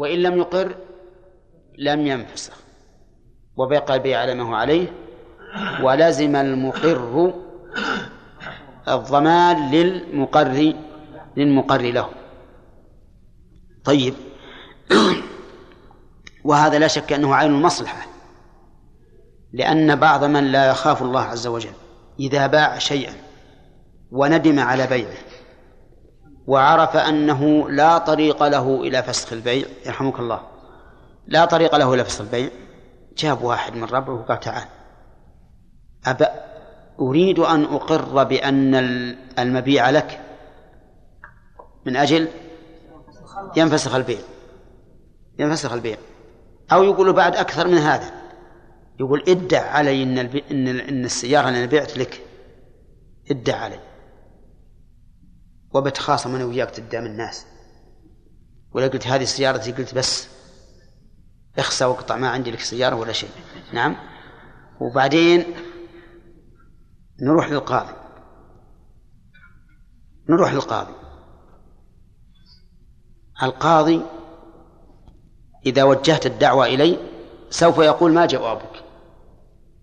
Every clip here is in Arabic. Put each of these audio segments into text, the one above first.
وإن لم يقر لم ينفسخ وبقى البيع على ما هو عليه ولزم المقر الضمان للمقر للمقر له. طيب. وهذا لا شك أنه عين المصلحة. لأن بعض من لا يخاف الله عز وجل إذا باع شيئا وندم على بيعه. وعرف أنه لا طريق له إلى فسخ البيع. يرحمك الله. لا طريق له إلى فسخ البيع. جاب واحد من ربعه وقال تعال. أبا أريد أن أقر بأن المبيع لك. من أجل ينفسخ البيع. ينفسخ البيع. أو يقول بعد أكثر من هذا. يقول ادع علي إن, البي... إن, إن السيارة اللي أنا بعت لك. ادع علي. وبتخاصم أنا وياك قدام الناس. ولا قلت هذه سيارتي قلت بس اخسى واقطع ما عندي لك سيارة ولا شيء. نعم. وبعدين نروح للقاضي. نروح للقاضي. القاضي إذا وجهت الدعوة إلي سوف يقول ما جوابك.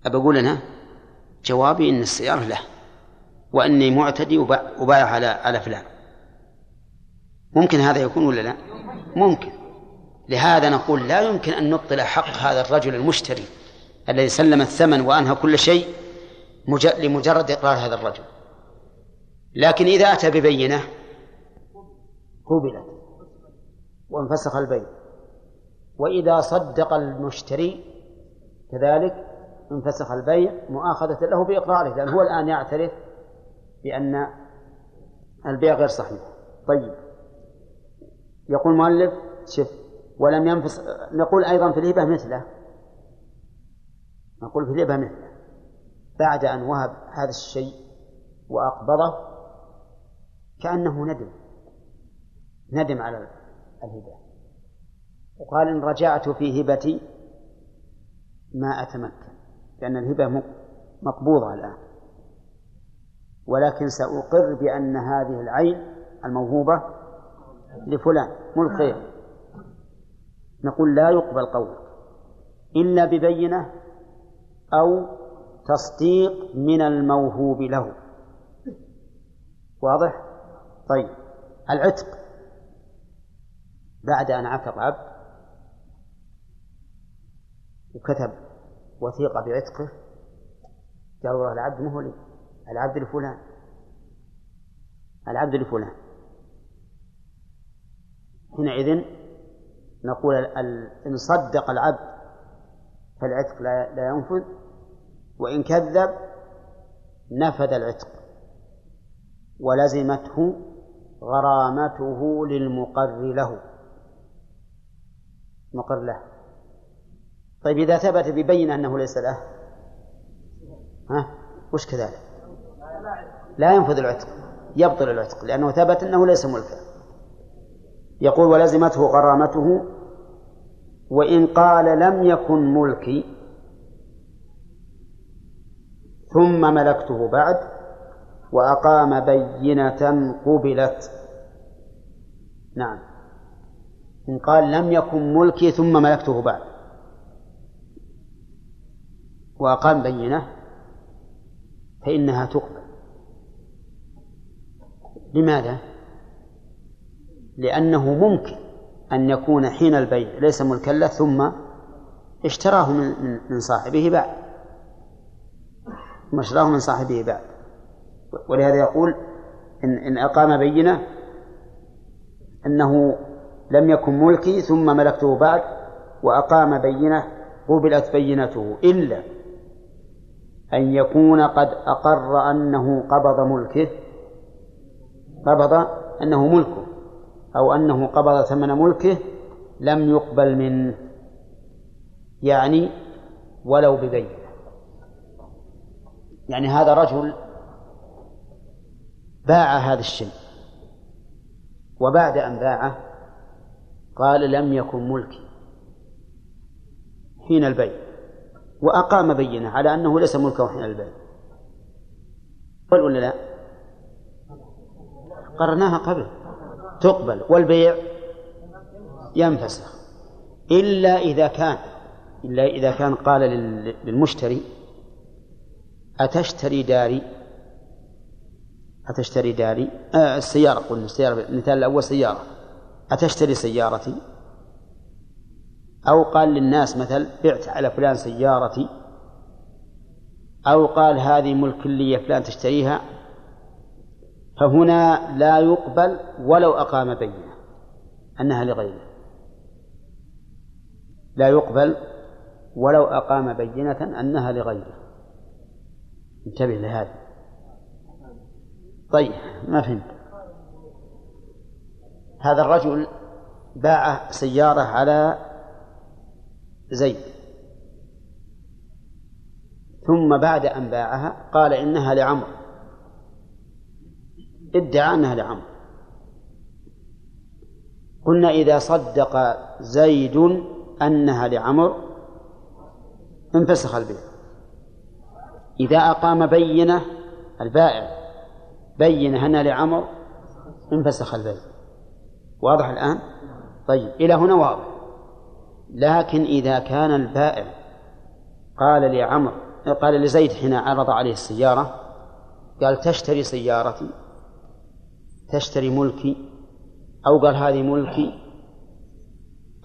أبقول أنا؟ جوابي إن السيارة له. وأني معتدي وبايع على على فلان. ممكن هذا يكون ولا لا؟ ممكن. لهذا نقول لا يمكن أن نبطل حق هذا الرجل المشتري الذي سلم الثمن وأنهى كل شيء لمجرد إقرار هذا الرجل. لكن إذا أتى ببينة قبلت وانفسخ البيع. وإذا صدق المشتري كذلك انفسخ البيع مؤاخذة له بإقراره لأن هو الآن يعترف بأن البيع غير صحيح. طيب. يقول المؤلف شف ولم ينفس نقول أيضا في الهبة مثله. نقول في الهبة مثله. بعد أن وهب هذا الشيء وأقبضه كأنه ندم. ندم على الهبة. وقال إن رجعت في هبتي ما أتمكن. لأن الهبة مقبوضة الآن. ولكن سأقر بأن هذه العين الموهوبة لفلان ملك غيره نقول لا يقبل قول إلا ببينة أو تصديق من الموهوب له. واضح؟ طيب. العتق. بعد أن عتق عبد وكتب وثيقة بعتقه قالوا العبد ما هو العبد لفلان. العبد لفلان. حينئذ نقول إن صدق العبد فالعتق لا, ينفذ وإن كذب نفذ العتق. ولزمته غرامته للمقر له. مقر له. طيب إذا ثبت ببين أنه ليس له ها؟ وش كذلك؟ لا ينفذ العتق يبطل العتق لأنه ثبت أنه ليس ملكا. يقول ولزمته غرامته وإن قال لم يكن ملكي ثم ملكته بعد وأقام بينة قبلت. نعم. إن قال لم يكن ملكي ثم ملكته بعد. وأقام بينة فإنها تقبل. لماذا؟ لأنه ممكن أن يكون حين البيع ليس ملكا له ثم اشتراه من من صاحبه بعد ثم اشتراه من صاحبه بعد ولهذا يقول إن إن أقام بينة أنه لم يكن ملكي ثم ملكته بعد وأقام بينة قبلت بينته إلا أن يكون قد أقر أنه قبض ملكه قبض أنه ملكه أو أنه قبض ثمن ملكه لم يقبل منه يعني ولو ببين يعني هذا رجل باع هذا الشيء وبعد أن باعه قال لم يكن ملكي حين البيع وأقام بينة على أنه ليس ملكه حين البيع. ولا لا؟ قرناها قبل. تقبل. والبيع ينفسخ. إلا إذا كان إلا إذا كان قال للمشتري أتشتري داري؟ أتشتري داري؟ آه السيارة قلنا السيارة المثال الأول سيارة. أتشتري سيارتي؟ أو قال للناس مثل بعت على فلان سيارتي. أو قال هذه ملك لي فلان تشتريها؟ فهنا لا يقبل ولو أقام بينة أنها لغيره. لا يقبل ولو أقام بينة أنها لغيره. انتبه لهذا. طيب ما فهمت؟ هذا الرجل باع سيارة على زيد. ثم بعد أن باعها قال إنها لعمر. ادعى أنها لعمر قلنا إذا صدق زيد أنها لعمر انفسخ البيع. إذا أقام بينة البائع بينة أنها لعمر انفسخ البيع. واضح الآن؟ طيب إلى هنا واضح. لكن إذا كان البائع قال لعمر قال لزيد حين عرض عليه السيارة قال تشتري سيارتي تشتري ملكي أو قال هذه ملكي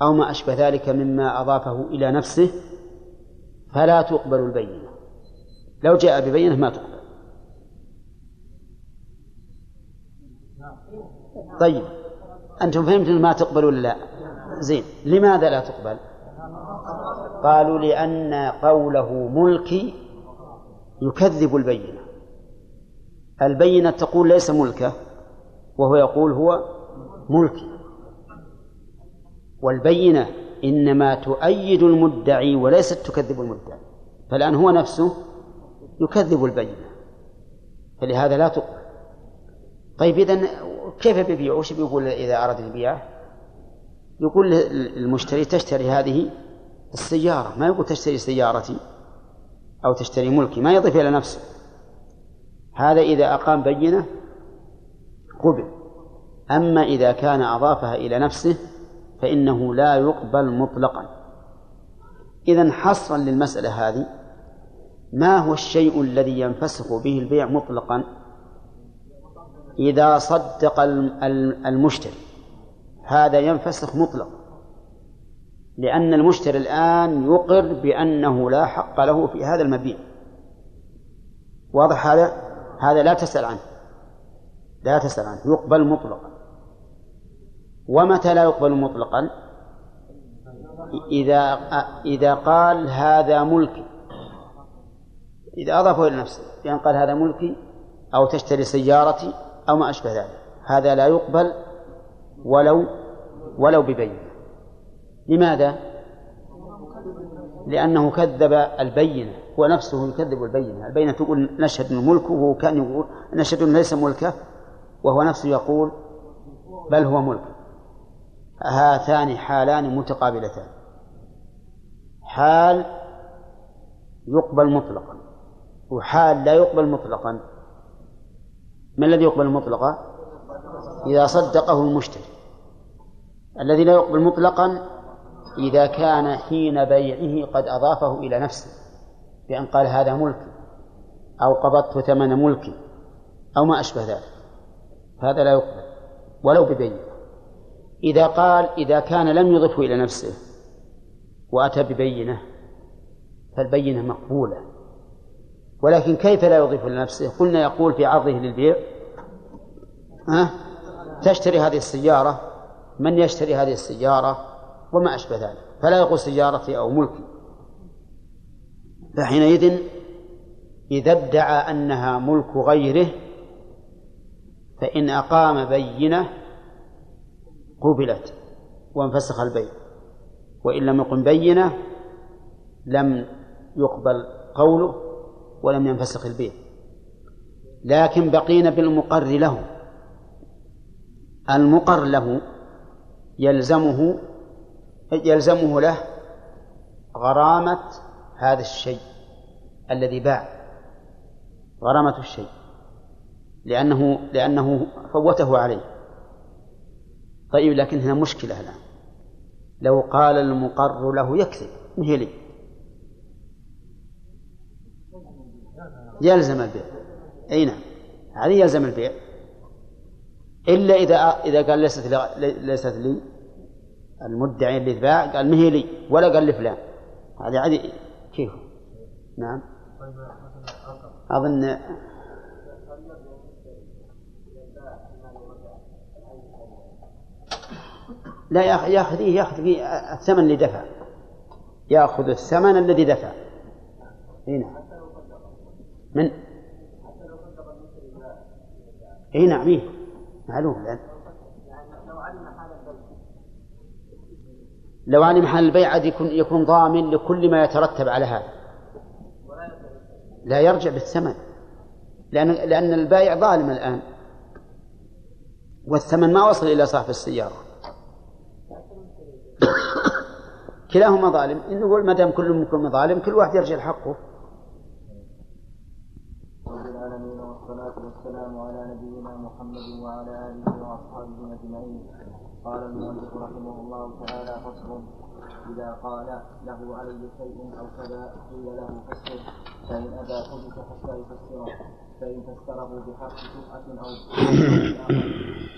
أو ما أشبه ذلك مما أضافه إلى نفسه فلا تقبل البينة. لو جاء ببينة ما تقبل. طيب أنتم فهمتم ما تقبل ولا لا؟ زين لماذا لا تقبل؟ قالوا لأن قوله ملكي يكذب البينة. البينة تقول ليس ملكه. وهو يقول هو ملكي والبينة إنما تؤيد المدعي وليست تكذب المدعي. فالآن هو نفسه يكذب البينة. فلهذا لا تقبل. طيب إذا كيف بيبيع وش بيقول إذا أراد البيع؟ يقول للمشتري تشتري هذه السيارة. ما يقول تشتري سيارتي أو تشتري ملكي. ما يضيف إلى نفسه. هذا إذا أقام بينة قبل. أما إذا كان أضافها إلى نفسه فإنه لا يقبل مطلقا. إذا حصرا للمسألة هذه ما هو الشيء الذي ينفسخ به البيع مطلقا إذا صدق المشتري؟ هذا ينفسخ مطلق لأن المشتري الآن يقر بأنه لا حق له في هذا المبيع. واضح هذا؟ هذا لا تسأل عنه. لا تسأل عنه يقبل مطلقا. ومتى لا يقبل مطلقا؟ إذا إذا قال هذا ملكي. إذا أضافه إلى نفسه بأن قال هذا ملكي أو تشتري سيارتي أو ما أشبه ذلك. هذا لا يقبل ولو ولو ببينة. لماذا؟ لأنه كذب البينة هو نفسه يكذب البينة. البينة تقول نشهد أنه ملكه وهو كان يقول نشهد أنه ليس ملكه. وهو نفسه يقول بل هو ملك. هاتان حالان متقابلتان. حال يقبل مطلقا وحال لا يقبل مطلقا. ما الذي يقبل مطلقا؟ إذا صدقه المشتري. الذي لا يقبل مطلقا إذا كان حين بيعه قد أضافه إلى نفسه بأن قال هذا ملكي أو قبضت ثمن ملكي أو ما أشبه ذلك. هذا لا يقبل ولو ببينة. إذا قال إذا كان لم يضفه إلى نفسه وأتى ببينة فالبينة مقبولة. ولكن كيف لا يضيف لنفسه قلنا يقول في عرضه للبيع ها؟ تشتري هذه السيارة من يشتري هذه السيارة؟ وما أشبه ذلك. فلا يقول سيارتي أو ملكي. فحينئذ إذا ادعى أنها ملك غيره فإن أقام بينة قبلت وانفسخ البيع وإن لم يقم بينة لم يقبل قوله ولم ينفسخ البيع لكن بقينا بالمقر له. المقر له يلزمه يلزمه له غرامة هذا الشيء الذي باع غرامة الشيء. لأنه لأنه فوته عليه. طيب لكن هنا مشكلة الآن. لو قال المقر له يكذب هي لي يلزم البيع. أي نعم. هذه يلزم البيع. إلا إذا إذا قال ليست ليست لي المدعي اللي باع قال ما هي لي ولا قال لفلان هذه عادي. كيف؟ نعم. أظن لا ياخذ ياخذ الثمن اللي دفع. ياخذ الثمن الذي دفع. إي نعم. من؟ إي نعم إيه؟ معلوم لأن لو علم حال البيع عاد يكون يكون ضامن لكل ما يترتب على هذا. لا يرجع بالثمن. لأن لأن البائع ظالم الآن. والثمن ما وصل إلى صاحب السيارة. كلاهما ظالم. نقول ما دام كل منكم ظالم كل واحد يرجع لحقه. رب العالمين والصلاة والسلام على نبينا محمد وعلى آله وأصحابه أجمعين. قال المؤلف رحمه الله تعالى فصل. إذا قال له علي شيء أو كذا قيل له فسر فإن أبى حدث حتى يفسره. فإن فسره بحق شبهة أو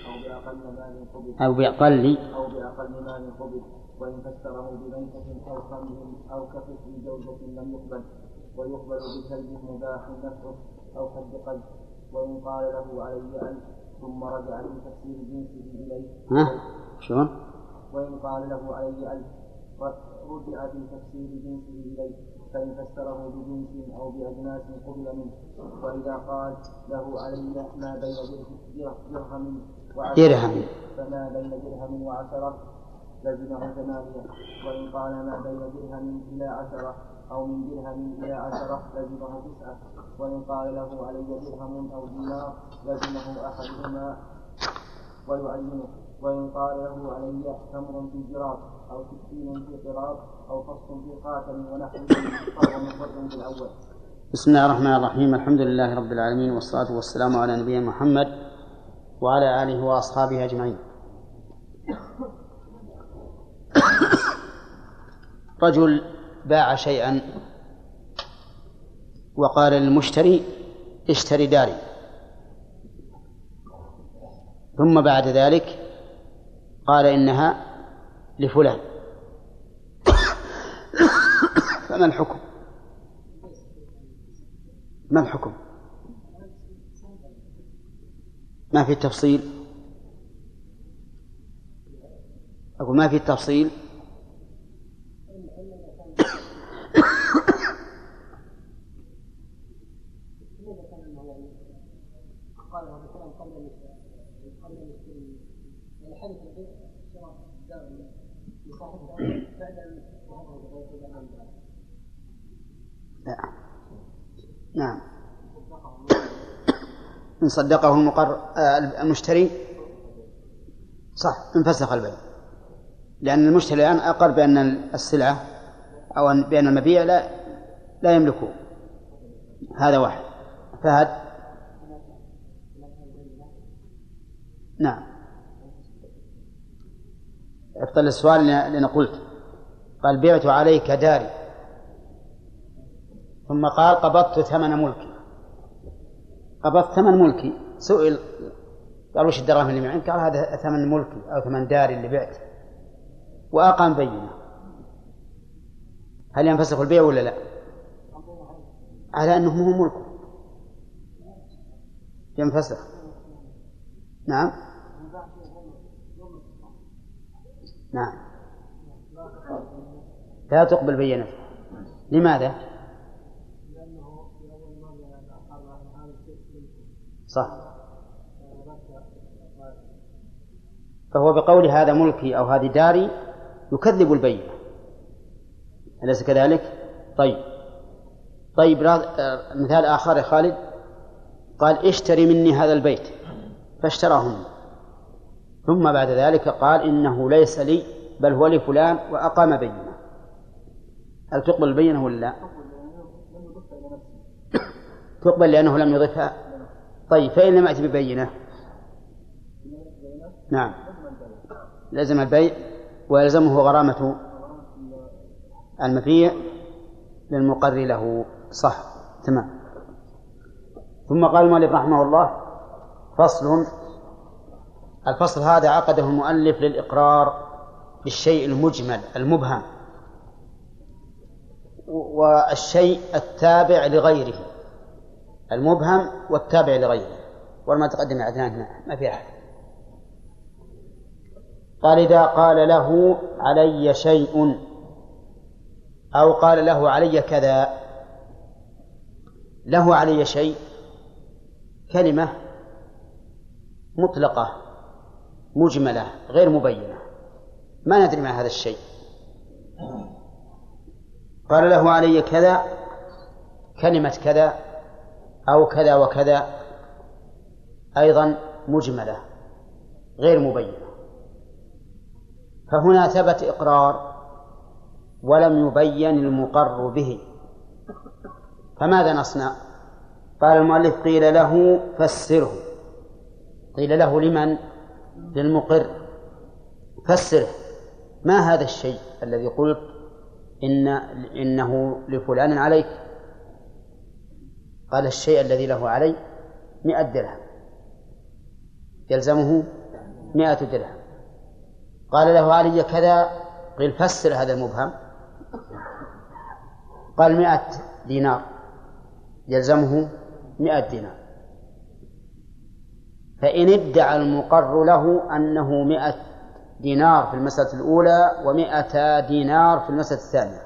أو بأقل مال قبض. أو بأقل. أو بأقل مال قبض. وإن فسره بميتة أو خمر أو كفر جوزة لم يقبل. ويقبل بكلب مباح نفعه أو حد قلب. وإن قال له علي ألف ثم رجع لتفسير جنسه إليه. ها؟ شلون؟ وإن قال له علي ألف رجع في تفسير جنسه إليه. فإن فسره بجنس أو بأجناس قبل منه وإذا قال له علي ما بين درهم درهم فما بين درهم وعشرة لزمه ثمانية وإن قال ما بين درهم إلى عشرة أو من درهم إلى عشرة لزمه تسعة. وإن قال له علي درهم أو دينار لزمه أحدهما ويعينه. وإن قال له علي تمر في جراب أو سكين في قراب أو فصل في قاتل ونحوه فهو مفرد بالأول بسم الله الرحمن الرحيم. الحمد لله رب العالمين والصلاة والسلام على نبينا محمد وعلى آله وأصحابه أجمعين. رجل باع شيئا وقال للمشتري اشتري داري. ثم بعد ذلك قال إنها لفلان. فما الحكم؟ ما الحكم؟ ما في تفصيل؟ أقول ما في تفصيل؟ نعم. نعم. إن صدقه المقر آه، المشتري؟ صح انفسخ البيع. لأن المشتري الآن أقر بأن السلعة أو بأن المبيع لا لا يملكه. هذا واحد. فهد؟ نعم. ابطل السؤال لأن قلت. قال بعت عليك داري. ثم قال قبضت ثمن ملكي. قبضت ثمن ملكي. سئل قال وش الدراهم اللي معك؟ قال هذا ثمن ملكي أو ثمن داري اللي بعت. وأقام بينة هل ينفسخ البيع ولا لا؟ على أنه هو ملكه ينفسخ. نعم. نعم. لا تقبل بينته لماذا؟ صح. فهو بقول هذا ملكي أو هذه داري يكذب البينة. أليس كذلك؟ طيب. طيب مثال آخر يا خالد. قال اشتري مني هذا البيت. فاشتراه مني ثم بعد ذلك قال إنه ليس لي بل هو لفلان وأقام بينة هل تقبل البينة ولا لا؟ تقبل لأنه لم يضفها؟ طيب فإن لم يأتي ببينة؟ نعم. لازم البيع ويلزمه غرامة المبيع للمقر له. صح تمام. ثم قال المؤلف رحمه الله فصل الفصل هذا عقده المؤلف للإقرار بالشيء المجمل المبهم والشيء التابع لغيره المبهم والتابع لغيره. ولما تقدم عدنان ما في أحد. قال إذا قال له علي شيء أو قال له علي كذا له علي شيء كلمة مطلقة. مجملة غير مبينة. ما ندري ما هذا الشيء. قال له علي كذا كلمة كذا أو كذا وكذا. أيضا مجملة غير مبينة. فهنا ثبت إقرار ولم يبين المقر به. فماذا نصنع؟ قال المؤلف قيل له فسره. قيل له لمن؟ للمقر. فسره ما هذا الشيء الذي قلت إن إنه لفلان عليك؟ قال الشيء الذي له علي مئة درهم. يلزمه مئة درهم. قال له علي كذا؟ قيل فسر هذا المبهم. قال مئة دينار. يلزمه مئة دينار. فإن ادعى المقر له أنه مئة دينار في المسألة الأولى ومئة دينار في المسألة الثانية.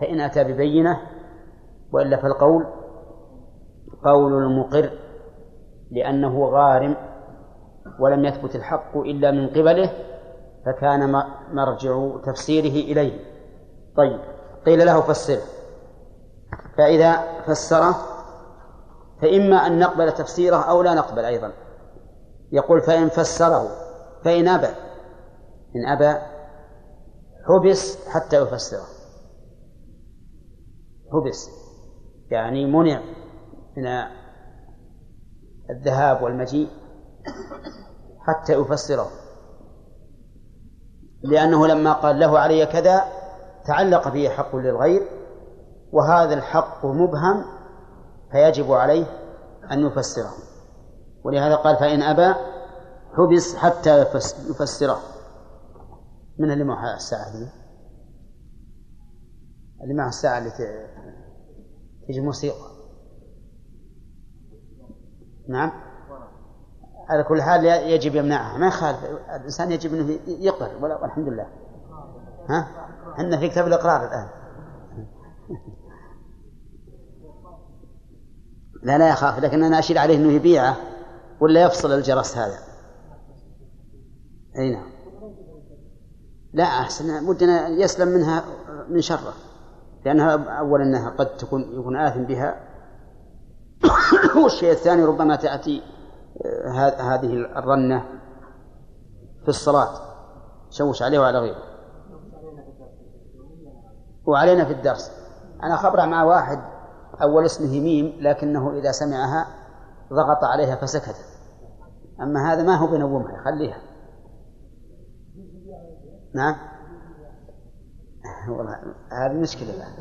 فإن أتى ببينة وإلا فالقول قول المقر لأنه غارم ولم يثبت الحق إلا من قبله فكان مرجع تفسيره إليه. طيب قيل له فسره. فإذا فسره فإما أن نقبل تفسيره أو لا نقبل أيضا. يقول فإن فسره فإن أبى إن أبى حبس حتى يفسره. حبس يعني منع من الذهاب والمجيء حتى يفسره. لأنه لما قال له علي كذا تعلق فيه حق للغير وهذا الحق مبهم فيجب عليه أن يفسره. ولهذا قال فإن أبى حبس حتى يفسره. من اللي معه الساعة دي؟ اللي معه الساعة اللي تجي موسيقى. نعم. على كل حال يجب يمنعها. ما يخالف. الإنسان يجب أنه يقر والحمد لله. ها؟ عندنا في كتاب الإقرار الآن. لا لا يخاف لكن أنا أشير عليه أنه يبيعه ولا يفصل الجرس هذا. أي نعم. لا أحسن ودنا يسلم منها من شره لأنها أولا أنها قد تكون يكون آثم بها. والشيء الثاني ربما تأتي آه، هذه الرنة في الصلاة. شوش عليه وعلى غيره. وعلينا في الدرس. أنا خبر مع واحد أول اسمه ميم لكنه إذا سمعها ضغط عليها فسكت. أما هذا ما هو بنومها خليها. نعم؟ والله هذه مشكلة الآن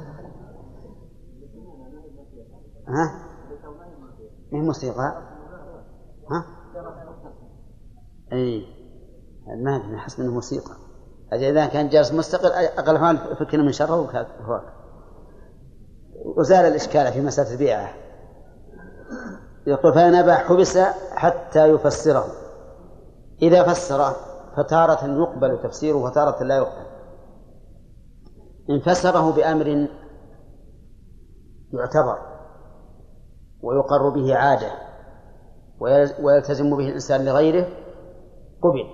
ها؟ ما موسيقى؟ ها؟ اي ما أدري حسب إنه موسيقى. إذا كان جالس مستقل حال فكنا من شره وكذا. وزال الإشكال في مسألة البيعة. يقول فإن أبى حبس حتى يفسره. إذا فسره فتارة يقبل تفسيره وتارة لا يقبل. إن فسره بأمر يعتبر ويقر به عادة ويلتزم به الإنسان لغيره قبل.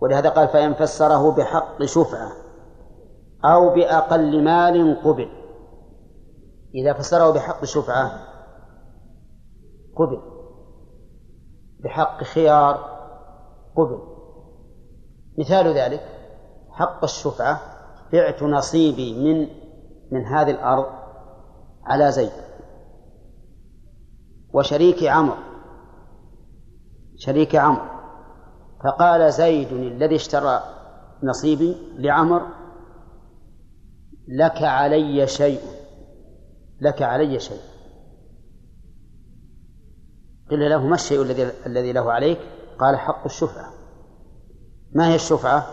ولهذا قال فإن فسره بحق شفعة أو بأقل مال قبل. إذا فسره بحق شفعة قبل. بحق خيار قبل. مثال ذلك حق الشفعة بعت نصيبي من من هذه الأرض على زيد. وشريك عمرو شريك عمرو. فقال زيد الذي اشترى نصيبي لعمر لك علي شيء. لك علي شيء. قيل له ما الشيء الذي الذي له عليك؟ قال حق الشفعة. ما هي الشفعة؟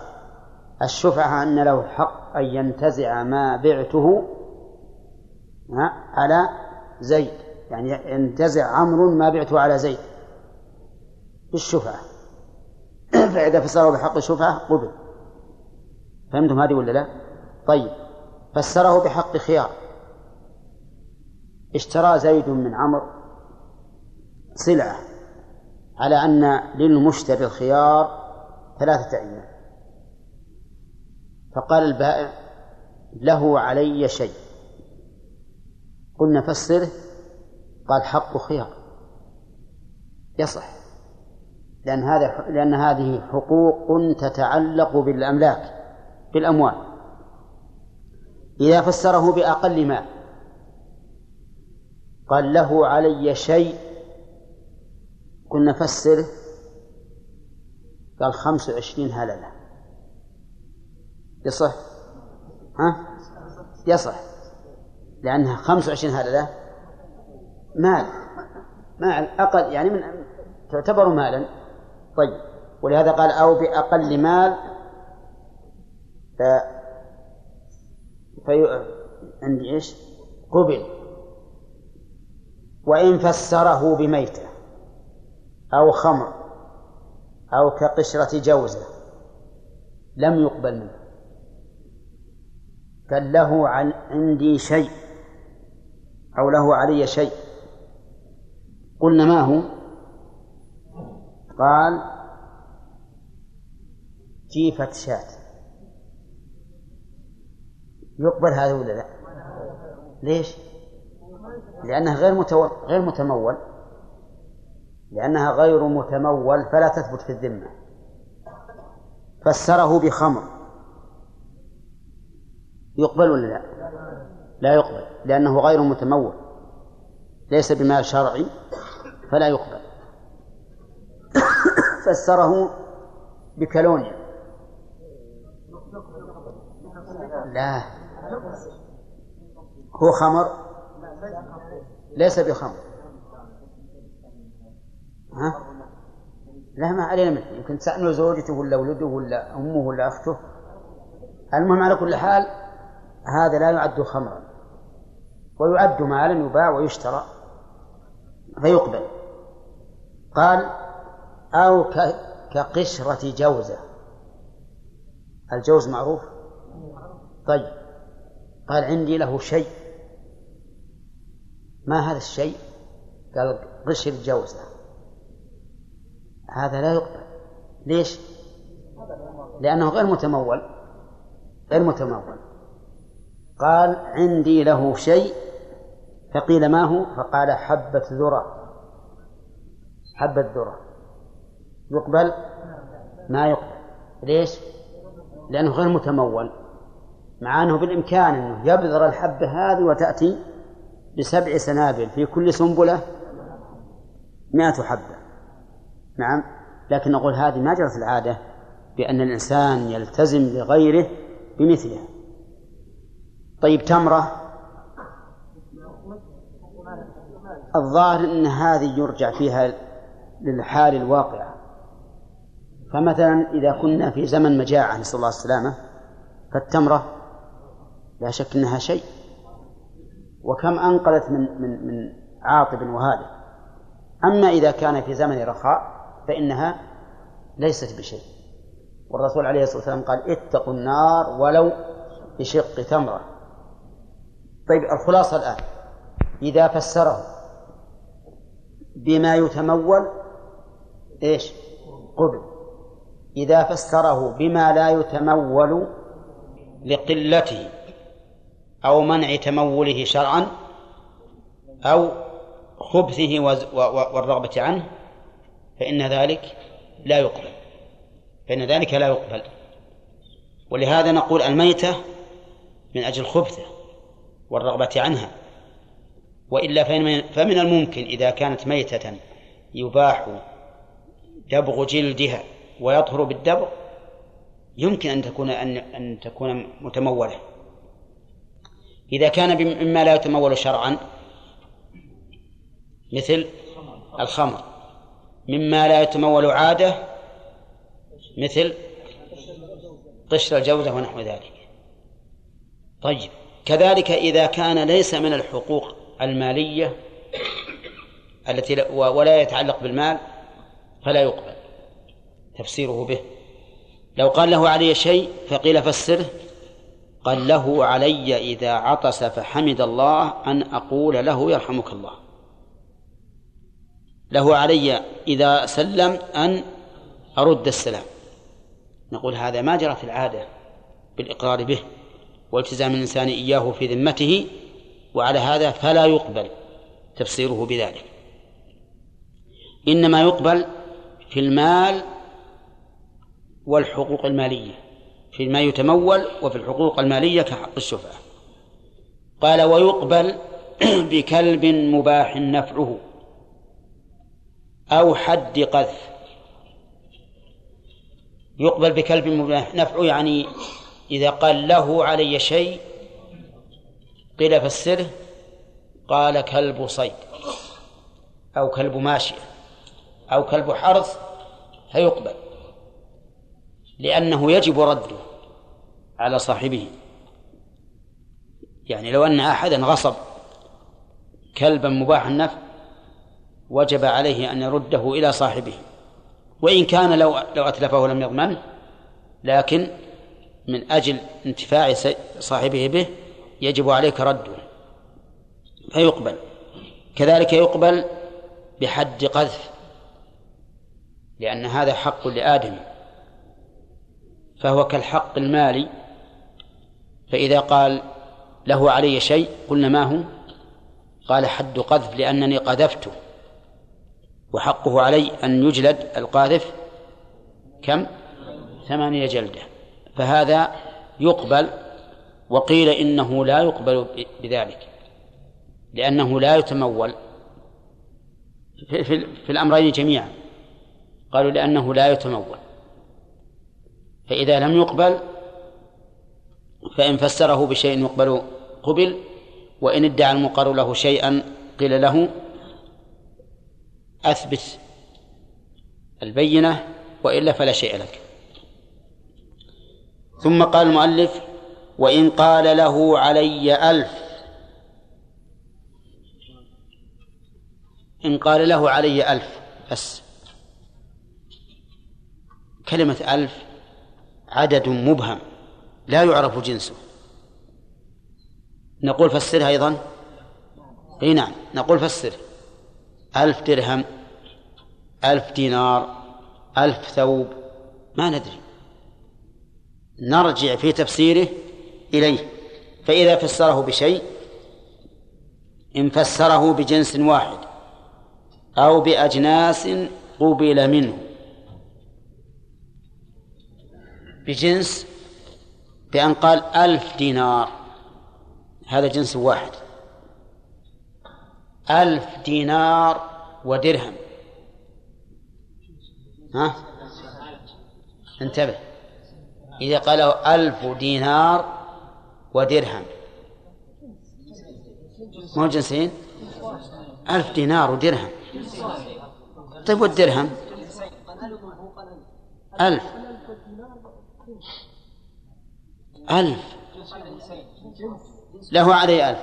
الشفعة أن له حق أن ينتزع ما بعته على زيد. يعني ينتزع عمرو ما بعته على زيد. بالشفعة. فإذا فسره بحق الشفعة قبل. فهمتم هذه ولا لا؟ طيب. فسره بحق خيار. اشترى زيد من عمرو سلعة على أن للمشتري الخيار ثلاثة أيام فقال البائع له علي شيء. قلنا فسره. قال حق خيار. يصح. لأن هذا لأن هذه حقوق تتعلق بالأملاك بالأموال. إذا فسره بأقل مال. قال له علي شيء. كنا نفسره قال خمس وعشرين هللة. يصح؟ ها؟ يصح. لأنها خمس وعشرين هللة. مال. مال أقل يعني من تعتبر مالا. طيب. ولهذا قال أو بأقل مال. ف في عندي إيش؟ قبل. وإن فسره بميتة أو خمر أو كقشرة جوزة لم يقبل منه قال له عن عندي شيء أو له علي شيء قلنا ما هو قال جيفة شاة يقبل هذا ولا لا؟ ليش؟ لأنها غير متو... غير متمول. لأنها غير متمول فلا تثبت في الذمة. فسره بخمر. يقبل ولا لا؟ لا يقبل لأنه غير متمول. ليس بمال شرعي فلا يقبل. فسره بكالونيا لا. هو خمر. ليس بخمر. ها؟ لا ما علينا منه. يمكن تسأله زوجته ولا ولده ولا أمه ولا أخته. المهم على كل حال هذا لا يعد خمرا. ويعد مالا يباع ويشترى. فيقبل. قال أو كقشرة جوزة. الجوز معروف؟ طيب. قال عندي له شيء. ما هذا الشيء؟ قال قشر جوزة هذا لا يقبل. ليش؟ لأنه غير متمول. غير متمول. قال عندي له شيء. فقيل ما هو؟ فقال حبة ذرة. حبة ذرة. يقبل؟ ما يقبل. ليش؟ لأنه غير متمول. مع أنه بالإمكان أنه يبذر الحبة هذه وتأتي بسبع سنابل في كل سنبلة مائة حبة. نعم. لكن نقول هذه ما جرت العادة بأن الإنسان يلتزم لغيره بمثلها. طيب تمرة. الظاهر أن هذه يرجع فيها للحال الواقعة فمثلا إذا كنا في زمن مجاعة نسأل الله السلامة فالتمرة لا شك أنها شيء. وكم أنقذت من من من عاطب وهالك أما إذا كان في زمن رخاء فإنها ليست بشيء. والرسول عليه الصلاة والسلام قال اتقوا النار ولو بشق تمرة. طيب الخلاصة الآن. إذا فسره بما يتمول إيش؟ قبل. إذا فسره بما لا يتمول لقلته أو منع تموله شرعا أو خبثه والرغبة عنه فإن ذلك لا يقبل فإن ذلك لا يقبل. ولهذا نقول الميتة من أجل خبثه والرغبة عنها. وإلا فمن الممكن إذا كانت ميتة يباح دبغ جلدها ويطهر بالدبر يمكن أن تكون أن أن تكون متمولة. إذا كان مما لا يتمول شرعا مثل الخمر. مما لا يتمول عادة مثل قشر الجوزة ونحو ذلك. طيب كذلك إذا كان ليس من الحقوق المالية التي ولا يتعلق بالمال فلا يقبل. تفسيره به. لو قال له علي شيء فقيل فسره. قال له علي إذا عطس فحمد الله أن أقول له يرحمك الله. له علي إذا سلم أن أرد السلام. نقول هذا ما جرت العادة بالإقرار به والتزام الإنسان إياه في ذمته وعلى هذا فلا يقبل تفسيره بذلك. إنما يقبل في المال والحقوق المالية. فيما يتمول وفي الحقوق المالية كحق الشفعة قال ويقبل بكلب مباح نفعه أو حد قذف. يقبل بكلب مباح نفعه يعني إذا قال له علي شيء قيل فسره قال كلب صيد أو كلب ماشية أو كلب حرث فيقبل. لأنه يجب رده على صاحبه. يعني لو أن أحدا غصب كلبا مباح النفع وجب عليه أن يرده إلى صاحبه. وإن كان لو لو أتلفه لم يضمنه لكن من أجل انتفاع صاحبه به يجب عليك رده. فيقبل. كذلك يقبل بحد قذف لأن هذا حق لآدم. فهو كالحق المالي فإذا قال له علي شيء قلنا ما هو؟ قال حد قذف لأنني قذفته وحقه علي أن يجلد القاذف كم؟ ثمانية جلدة فهذا يقبل وقيل إنه لا يقبل بذلك لأنه لا يتمول في, في, في الأمرين جميعا قالوا لأنه لا يتمول. فإذا لم يقبل فإن فسره بشيء يقبل قبل وإن ادعى المقر له شيئا قيل له أثبت البينة وإلا فلا شيء لك. ثم قال المؤلف وإن قال له علي ألف. إن قال له علي ألف بس. كلمة ألف عدد مبهم لا يعرف جنسه. نقول فسرها أيضا. إي نعم نقول فسر. ألف درهم ألف دينار ألف ثوب ما ندري. نرجع في تفسيره إليه. فإذا فسره بشيء إن فسره بجنس واحد أو بأجناس قبل منه. بجنس بأن قال ألف دينار. هذا جنس واحد. ألف دينار ودرهم. ها؟ انتبه. إذا قالوا ألف دينار ودرهم. مو جنسين؟ ألف دينار ودرهم. طيب والدرهم؟ ألف. ألف. له عليه ألف.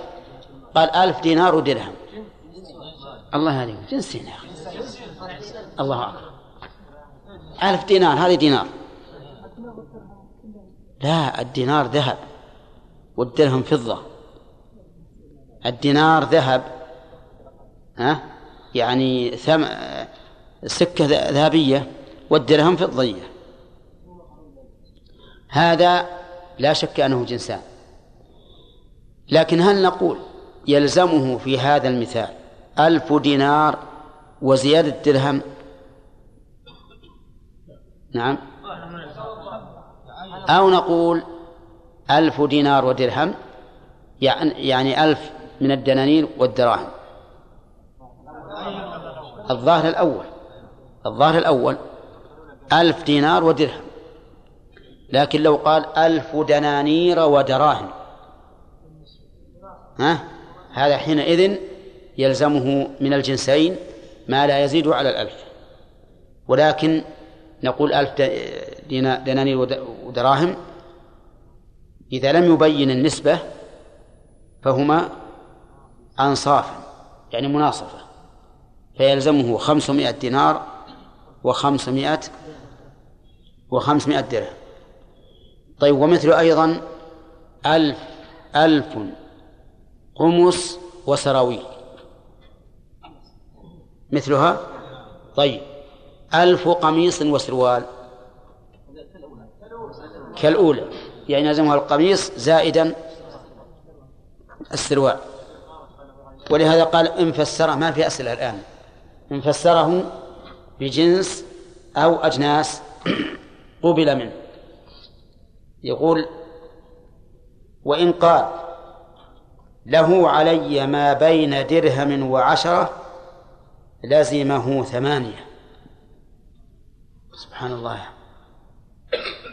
قال ألف دينار ودرهم. الله عليهم جنسين يا أخي. الله أكبر. ألف دينار هذه دينار. لا الدينار ذهب والدرهم فضة. الدينار ذهب ها؟ يعني ثم سكة ذهبية والدرهم فضية. هذا لا شك أنه جنسان. لكن هل نقول يلزمه في هذا المثال ألف دينار وزيادة درهم نعم. أو نقول ألف دينار ودرهم يعني يعني ألف من الدنانير والدراهم. الظاهر الأول الظاهر الأول ألف دينار ودرهم. لكن لو قال ألف دنانير ودراهم. ها؟ هذا حينئذ يلزمه من الجنسين ما لا يزيد على الألف. ولكن نقول ألف دنانير ودراهم إذا لم يبين النسبة فهما أنصافا يعني مناصفة. فيلزمه خمسمائة دينار وخمسمائة وخمسمائة درهم. طيب ومثل أيضا ألف ألف قمص وسراويل. مثلها؟ طيب ألف قميص وسروال. كالأولى يعني يلزمها القميص زائدا السروال. ولهذا قال إن فسره ما في أسئلة الآن. إن فسره بجنس أو أجناس قبل منه. يقول وإن قال له علي ما بين درهم وعشرة لزمه ثمانية. سبحان الله.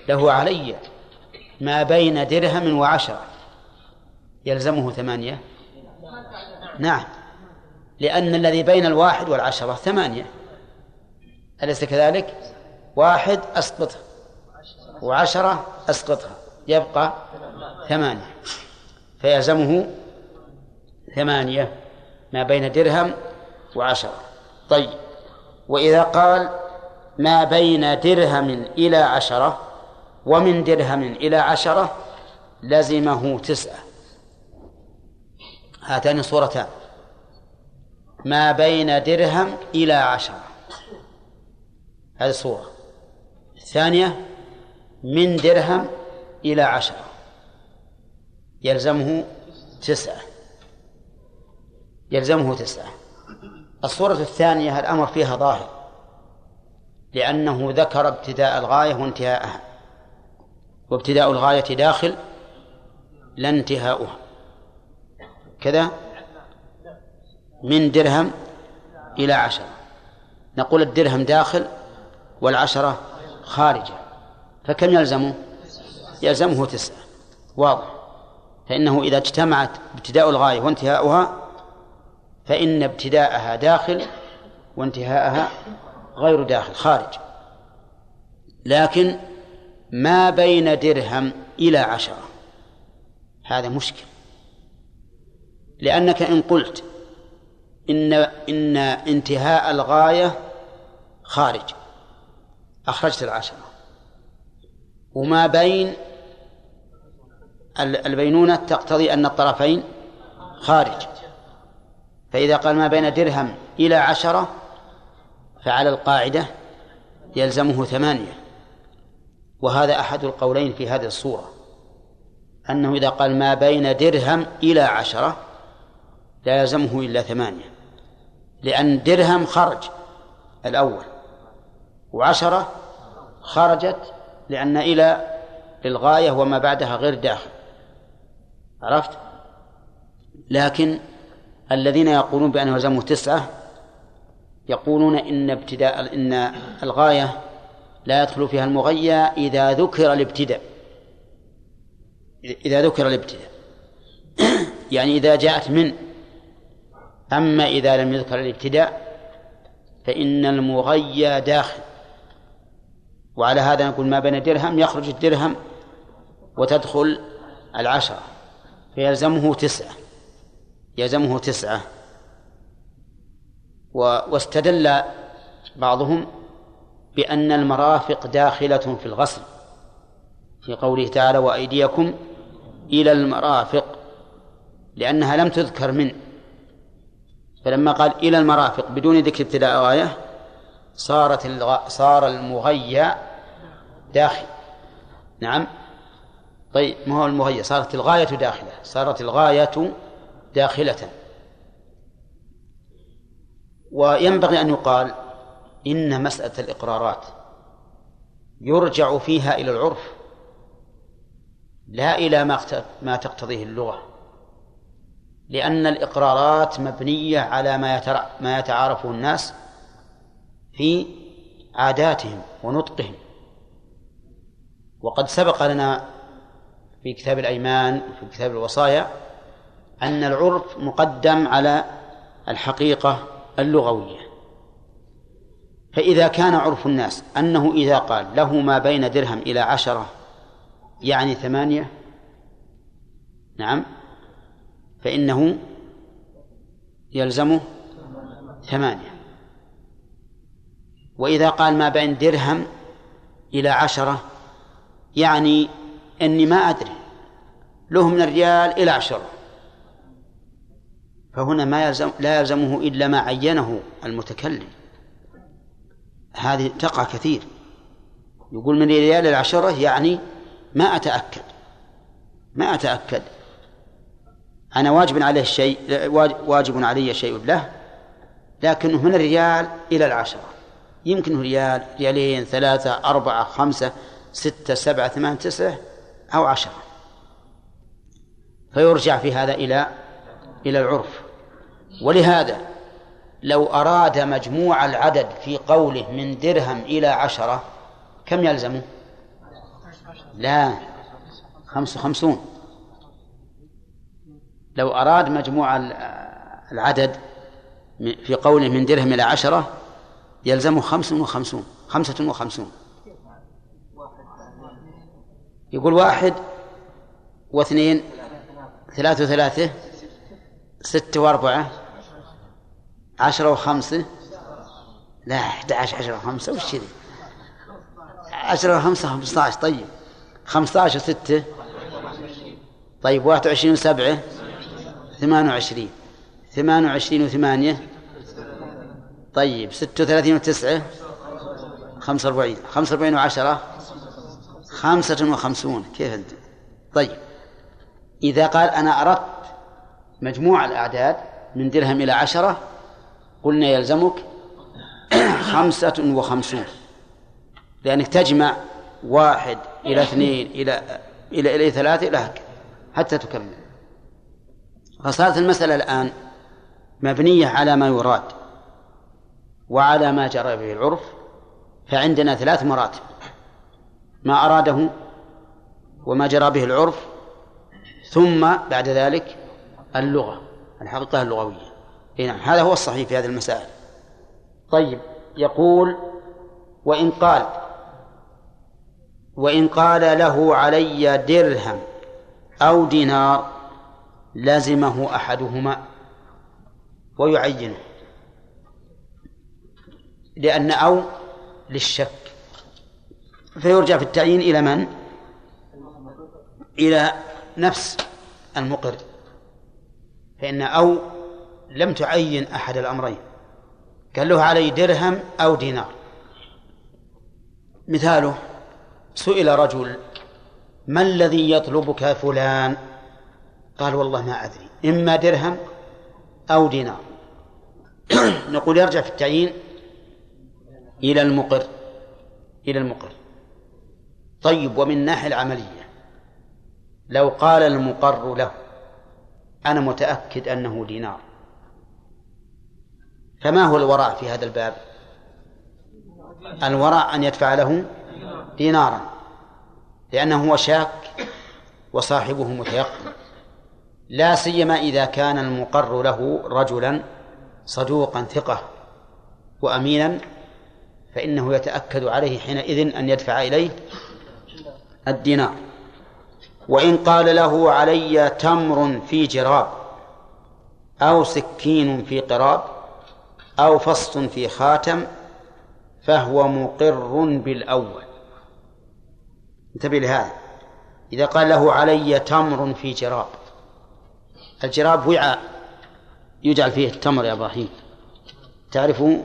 له علي ما بين درهم وعشرة يلزمه ثمانية؟ نعم. لأن الذي بين الواحد والعشرة ثمانية. أليس كذلك؟ واحد أسقطه وعشرة أسقطها يبقى ثمانية. فيلزمه ثمانية ما بين درهم وعشرة. طيب وإذا قال ما بين درهم إلى عشرة ومن درهم إلى عشرة لزمه تسعة. هاتان صورتان. ما بين درهم إلى عشرة. هذه صورة الثانية من درهم إلى عشرة. يلزمه تسعة. يلزمه تسعة. الصورة الثانية الأمر فيها ظاهر. لأنه ذكر ابتداء الغاية وانتهاءها. وابتداء الغاية داخل لا انتهاؤها. كذا؟ من درهم إلى عشرة. نقول الدرهم داخل والعشرة خارجة. فكم يلزمه؟ يلزمه تسعة. واضح. فإنه إذا اجتمعت ابتداء الغاية وانتهاؤها فإن ابتداءها داخل وانتهاءها غير داخل خارج. لكن ما بين درهم إلى عشرة. هذا مشكل. لأنك إن قلت إن إن انتهاء الغاية خارج. أخرجت العشرة. وما بين البينونة تقتضي أن الطرفين خارج. فإذا قال ما بين درهم إلى عشرة فعلى القاعدة يلزمه ثمانية. وهذا أحد القولين في هذه الصورة أنه إذا قال ما بين درهم إلى عشرة لا يلزمه إلا ثمانية. لأن درهم خرج الأول وعشرة خرجت لأن إلى للغاية وما بعدها غير داخل. عرفت؟ لكن الذين يقولون بأنه يلزمه تسعة يقولون إن ابتداء إن الغاية لا يدخل فيها المغيى إذا ذكر الابتداء. إذا ذكر الابتداء. يعني إذا جاءت من. أما إذا لم يذكر الابتداء فإن المغيى داخل. وعلى هذا نقول ما بين درهم يخرج الدرهم وتدخل العشرة. فيلزمه تسعة. يلزمه تسعة. واستدل بعضهم بأن المرافق داخلة في الغسل. في قوله تعالى وأيديكم إلى المرافق. لأنها لم تذكر من. فلما قال إلى المرافق بدون ذكر ابتداء آية صارت. صار المغيى داخل. نعم. طيب ما هو المغيى صارت الغاية داخلة. صارت الغاية داخلة. وينبغي أن يقال إن مسألة الإقرارات يرجع فيها إلى العرف لا إلى ما ما تقتضيه اللغة. لأن الإقرارات مبنية على ما ما يتعارفه الناس في عاداتهم ونطقهم. وقد سبق لنا في كتاب الأيمان وفي كتاب الوصايا أن العرف مقدم على الحقيقة اللغوية. فإذا كان عرف الناس أنه إذا قال له ما بين درهم إلى عشرة يعني ثمانية نعم فإنه يلزمه ثمانية. وإذا قال ما بين درهم إلى عشرة يعني أني ما أدري. له من الريال إلى عشرة. فهنا ما يلزم لا يلزمه إلا ما عينه المتكلم. هذه تقع كثير. يقول من الريال إلى عشرة يعني ما أتأكد. ما أتأكد. أنا واجب عليه الشيء واجب علي شيء له لكنه من الريال إلى العشرة. يمكن ريال ريالين ثلاثة أربعة خمسة. ستة سبعة ثمانية تسعة أو عشرة. فيرجع في هذا إلى إلى العرف. ولهذا لو أراد مجموع العدد في قوله من درهم إلى عشرة كم يلزمه؟ لا خمس وخمسون. لو أراد مجموع العدد في قوله من درهم إلى عشرة يلزمه خمس وخمسون خمسة وخمسون. يقول واحد واثنين ثلاثة وثلاثة ستة وأربعة عشرة وخمسة لا أحد عشر عشرة وخمسة وش كذي؟ عشرة وخمسة خمسة عشر طيب. خمسة عشر وستة طيب. واحد وعشرين وسبعة ثمان وعشرين. ثمان وعشرين وثمانية طيب. ستة وثلاثين وتسعة خمسة وأربعين. خمسة وخمسون. كيف أنت طيب. إذا قال أنا أردت مجموع الأعداد من درهم إلى عشرة قلنا يلزمك خمسة وخمسون. لأنك تجمع واحد إلى اثنين إلى إلى إلى ثلاثة إلى هكذا حتى تكمل. فصارت المسألة الآن مبنية على ما يراد وعلى ما جرى به العرف فعندنا ثلاث مراتب. ما أراده وما جرى به العرف ثم بعد ذلك اللغة الحقيقة اللغوية. نعم هذا هو الصحيح في هذه المسائل. طيب يقول وإن قال وإن قال له علي درهم أو دينار لزمه أحدهما ويعينه لأن أو للشك. فيرجع في التعيين إلى من؟ إلى نفس المقر. فإن أو لم تعين أحد الأمرين. قال له علي درهم أو دينار. مثاله سئل رجل ما الذي يطلبك فلان؟ قال والله ما أدري. إما درهم أو دينار. نقول يرجع في التعيين إلى المقر. إلى المقر. طيب ومن الناحية العملية. لو قال المقر له أنا متأكد أنه دينار. فما هو الوراء في هذا الباب؟ الوراء أن يدفع له دينارا لأنه هو شاك وصاحبه متيقن. لا سيما إذا كان المقر له رجلا صدوقا ثقة وأمينا فإنه يتأكد عليه حينئذ أن يدفع إليه الدينار. وإن قال له علي تمر في جراب أو سكين في قراب أو فص في خاتم فهو مقر بالأول. انتبه لهذا. إذا قال له علي تمر في جراب الجراب وعاء يجعل فيه التمر يا إبراهيم. تعرفه؟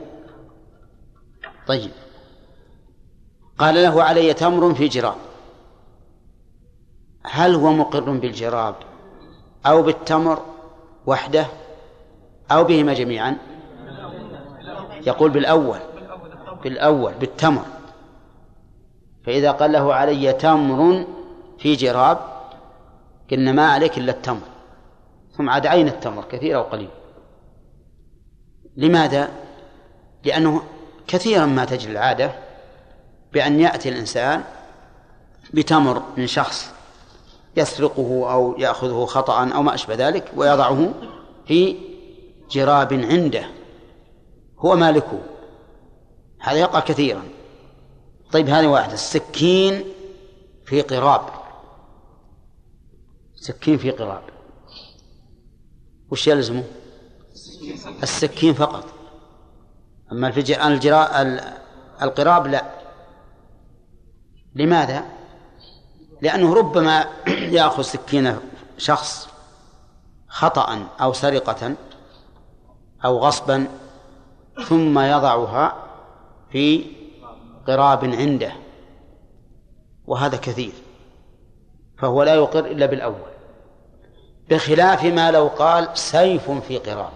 طيب. قال له علي تمر في جراب. هل هو مقر بالجراب أو بالتمر وحده أو بهما جميعا؟ يقول بالأول بالأول بالتمر. فإذا قال له علي تمر في جراب قلنا ما عليك إلا التمر. ثم عاد عين التمر كثير أو قليل لماذا؟ لأنه كثيرا ما تجري العادة بأن يأتي الإنسان بتمر من شخص. يسرقه أو يأخذه خطأ أو ما أشبه ذلك ويضعه في جراب عنده. هو مالكه. هذا يقع كثيرا. طيب هذه واحدة. السكين في قراب. سكين في قراب. وش يلزمه؟ السكين فقط. أما الجراب القراب لا. لماذا؟ لأنه ربما يأخذ سكين شخص خطأ أو سرقة أو غصبا ثم يضعها في قراب عنده وهذا كثير فهو لا يقر إلا بالأول بخلاف ما لو قال سيف في قراب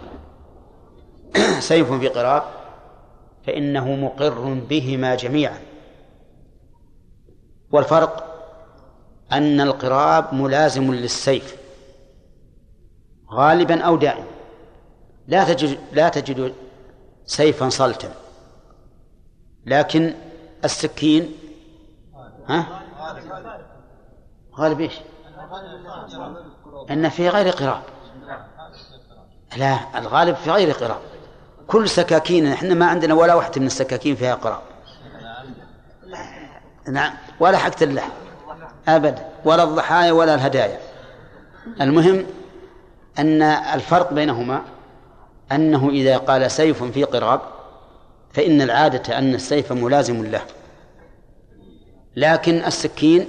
سيف في قراب فإنه مقر بهما جميعا. والفرق أن القراب ملازم للسيف غالبا أو دائما. لا تجد لا تجد سيفا صلتا. لكن السكين ها؟ غالب إيش؟ أن في غير قراب. لا الغالب في غير قراب. كل سكاكين إحنا ما عندنا ولا واحدة من السكاكين فيها قراب. نعم ولا حقة اللحم. أبدا ولا الضحايا ولا الهدايا. المهم أن الفرق بينهما أنه إذا قال سيف في قراب فإن العادة أن السيف ملازم له. لكن السكين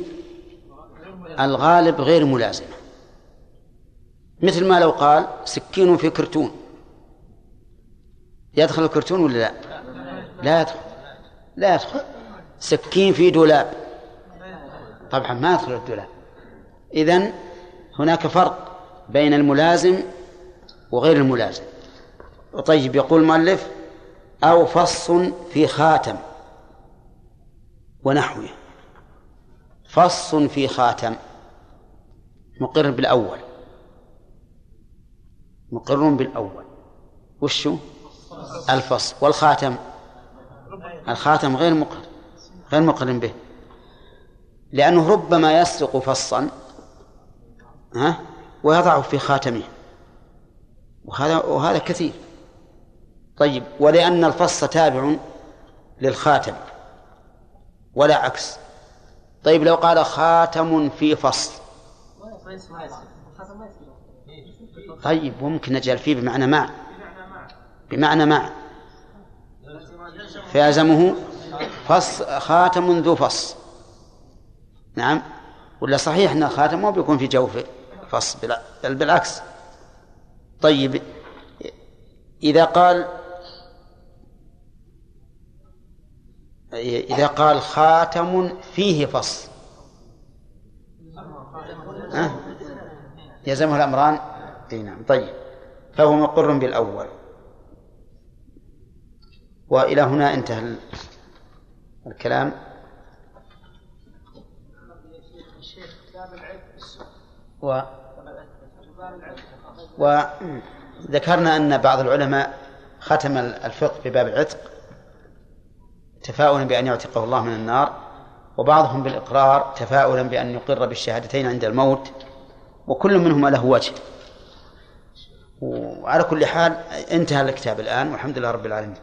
الغالب غير ملازمة مثل ما لو قال سكين في كرتون. يدخل الكرتون ولا لا؟ لا يدخل. لا يدخل. سكين في دولاب. طبعا ما يدخل الدولاب إذن هناك فرق بين الملازم وغير الملازم. طيب يقول المؤلف أو فص في خاتم ونحوه. فص في خاتم مقر بالأول. مقر بالأول. وشو؟ الفص. والخاتم؟ الخاتم غير مقر غير مقر به. لأنه ربما يسرق فصا ها ويضعه في خاتمه. وهذا وهذا كثير. طيب ولأن الفص تابع للخاتم ولا عكس. طيب لو قال خاتم في فص طيب ممكن نجعل فيه بمعنى مع بمعنى مع فيلزمه فص خاتم ذو فص. نعم. ولا صحيح أن الخاتم ما بيكون في جوف فص بل بالعكس. طيب إذا قال إذا قال خاتم فيه فص. أه؟ يلزمه الأمران؟ أي نعم. طيب فهو مقر بالأول. وإلى هنا انتهى الكلام. و وذكرنا أن بعض العلماء ختم الفقه في باب العتق تفاؤلا بأن يعتقه الله من النار وبعضهم بالإقرار تفاؤلا بأن يقر بالشهادتين عند الموت وكل منهما له وجه. وعلى كل حال انتهى الكتاب الآن والحمد لله رب العالمين.